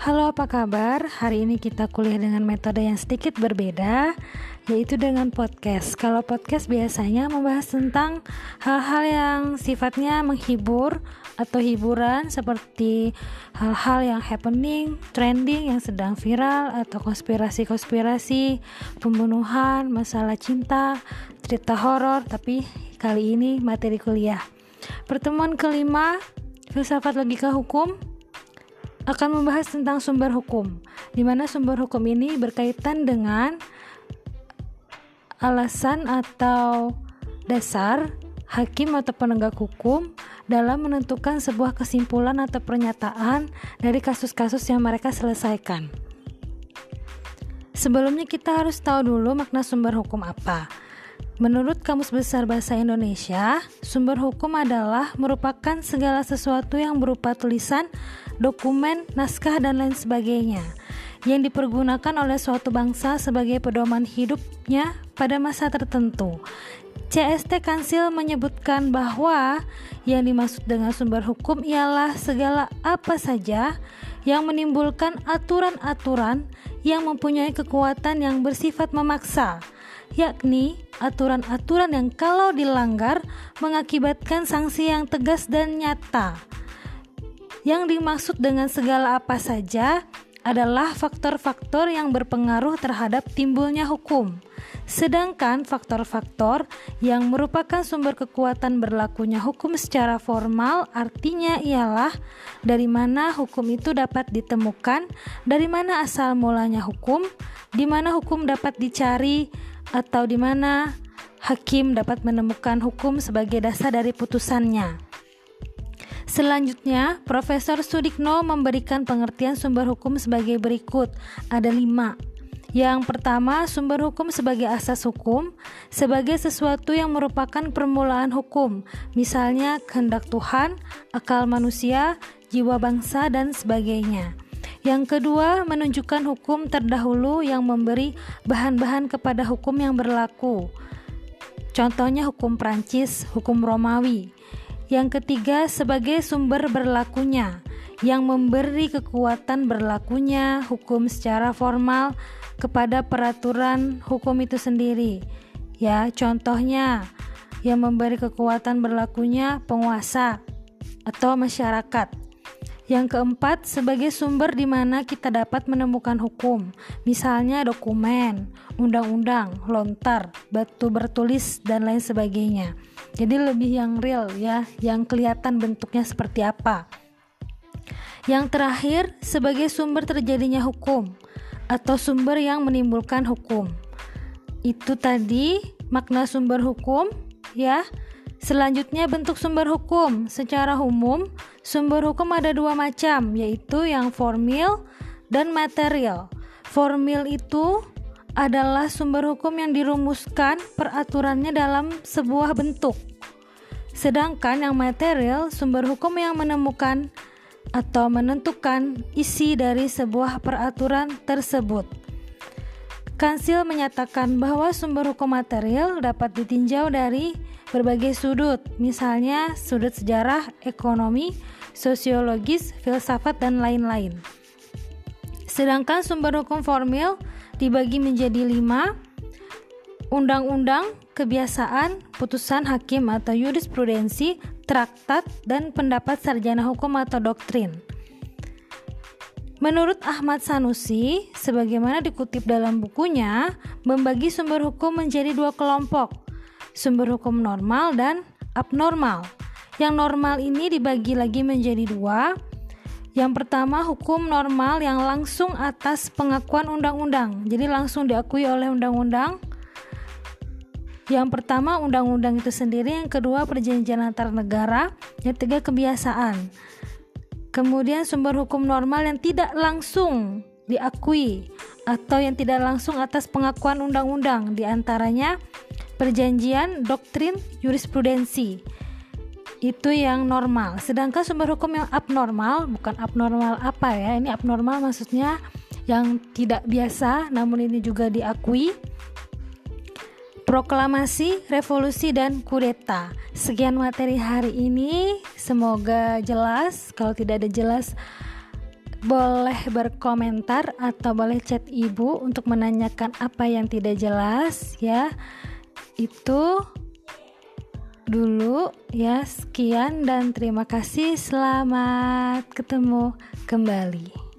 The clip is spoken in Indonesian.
Halo, apa kabar? Hari ini kita kuliah dengan metode yang sedikit berbeda, yaitu dengan podcast. Kalau podcast biasanya membahas tentang hal-hal yang sifatnya menghibur atau hiburan, seperti hal-hal yang happening, trending, yang sedang viral, atau konspirasi-konspirasi, pembunuhan, masalah cinta, cerita horor. Tapi kali ini materi kuliah. Pertemuan kelima, filsafat logika hukum akan membahas tentang sumber hukum, di mana sumber hukum ini berkaitan dengan alasan atau dasar hakim atau penegak hukum dalam menentukan sebuah kesimpulan atau pernyataan dari kasus-kasus yang mereka selesaikan. Sebelumnya kita harus tahu dulu makna sumber hukum apa. Menurut Kamus Besar Bahasa Indonesia, sumber hukum adalah merupakan segala sesuatu yang berupa tulisan, dokumen, naskah, dan lain sebagainya yang dipergunakan oleh suatu bangsa sebagai pedoman hidupnya pada masa tertentu. CST Kansil menyebutkan bahwa yang dimaksud dengan sumber hukum ialah segala apa saja yang menimbulkan aturan-aturan yang mempunyai kekuatan yang bersifat memaksa yakni aturan-aturan yang kalau dilanggar mengakibatkan sanksi yang tegas dan nyata. Yang dimaksud dengan segala apa saja adalah faktor-faktor yang berpengaruh terhadap timbulnya hukum. Sedangkan faktor-faktor yang merupakan sumber kekuatan berlakunya hukum secara formal artinya ialah dari mana hukum itu dapat ditemukan, dari mana asal mulanya hukum, di mana hukum dapat dicari, atau di mana hakim dapat menemukan hukum sebagai dasar dari putusannya. Selanjutnya, Profesor Sudikno memberikan pengertian sumber hukum sebagai berikut. Ada lima. Yang pertama, sumber hukum sebagai asas hukum, sebagai sesuatu yang merupakan permulaan hukum, misalnya kehendak Tuhan, akal manusia, jiwa bangsa, dan sebagainya. Yang kedua, menunjukkan hukum terdahulu yang memberi bahan-bahan kepada hukum yang berlaku. Contohnya hukum Prancis, hukum Romawi. Yang ketiga, sebagai sumber berlakunya yang memberi kekuatan berlakunya hukum secara formal kepada peraturan hukum itu sendiri. Ya, contohnya yang memberi kekuatan berlakunya penguasa atau masyarakat. Yang keempat, sebagai sumber di mana kita dapat menemukan hukum, misalnya dokumen, undang-undang, lontar, batu bertulis, dan lain sebagainya. Jadi lebih yang real ya, yang kelihatan bentuknya seperti apa. Yang terakhir, sebagai sumber terjadinya hukum atau sumber yang menimbulkan hukum. Itu tadi makna sumber hukum ya. Selanjutnya bentuk sumber hukum. Secara umum, sumber hukum ada dua macam, yaitu yang formil dan material. Formil itu adalah sumber hukum yang dirumuskan peraturannya dalam sebuah bentuk. Sedangkan yang material, sumber hukum yang menemukan atau menentukan isi dari sebuah peraturan tersebut. Kansil menyatakan bahwa sumber hukum material dapat ditinjau dari berbagai sudut, misalnya sudut sejarah, ekonomi, sosiologis, filsafat, dan lain-lain. Sedangkan sumber hukum formil dibagi menjadi lima, undang-undang, kebiasaan, putusan hakim atau jurisprudensi, traktat, dan pendapat sarjana hukum atau doktrin. Menurut Ahmad Sanusi, sebagaimana dikutip dalam bukunya, membagi sumber hukum menjadi dua kelompok, sumber hukum normal dan abnormal. Yang normal ini dibagi lagi menjadi dua. Yang pertama, hukum normal yang langsung atas pengakuan undang-undang, jadi langsung diakui oleh undang-undang. Yang pertama, undang-undang itu sendiri. Yang kedua, perjanjian antar negara. Yang ketiga, kebiasaan. Kemudian, sumber hukum normal yang tidak langsung diakui atau yang tidak langsung atas pengakuan undang-undang, di antaranya perjanjian, doktrin, jurisprudensi. Itu yang normal. Sedangkan sumber hukum yang abnormal, bukan abnormal apa ya? Ini abnormal maksudnya yang tidak biasa namun ini juga diakui. Proklamasi, revolusi dan kudeta. Sekian materi hari ini. Semoga jelas. Kalau tidak ada jelas boleh berkomentar atau boleh chat ibu untuk menanyakan apa yang tidak jelas ya itu dulu. Ya sekian dan terima kasih. Selamat ketemu kembali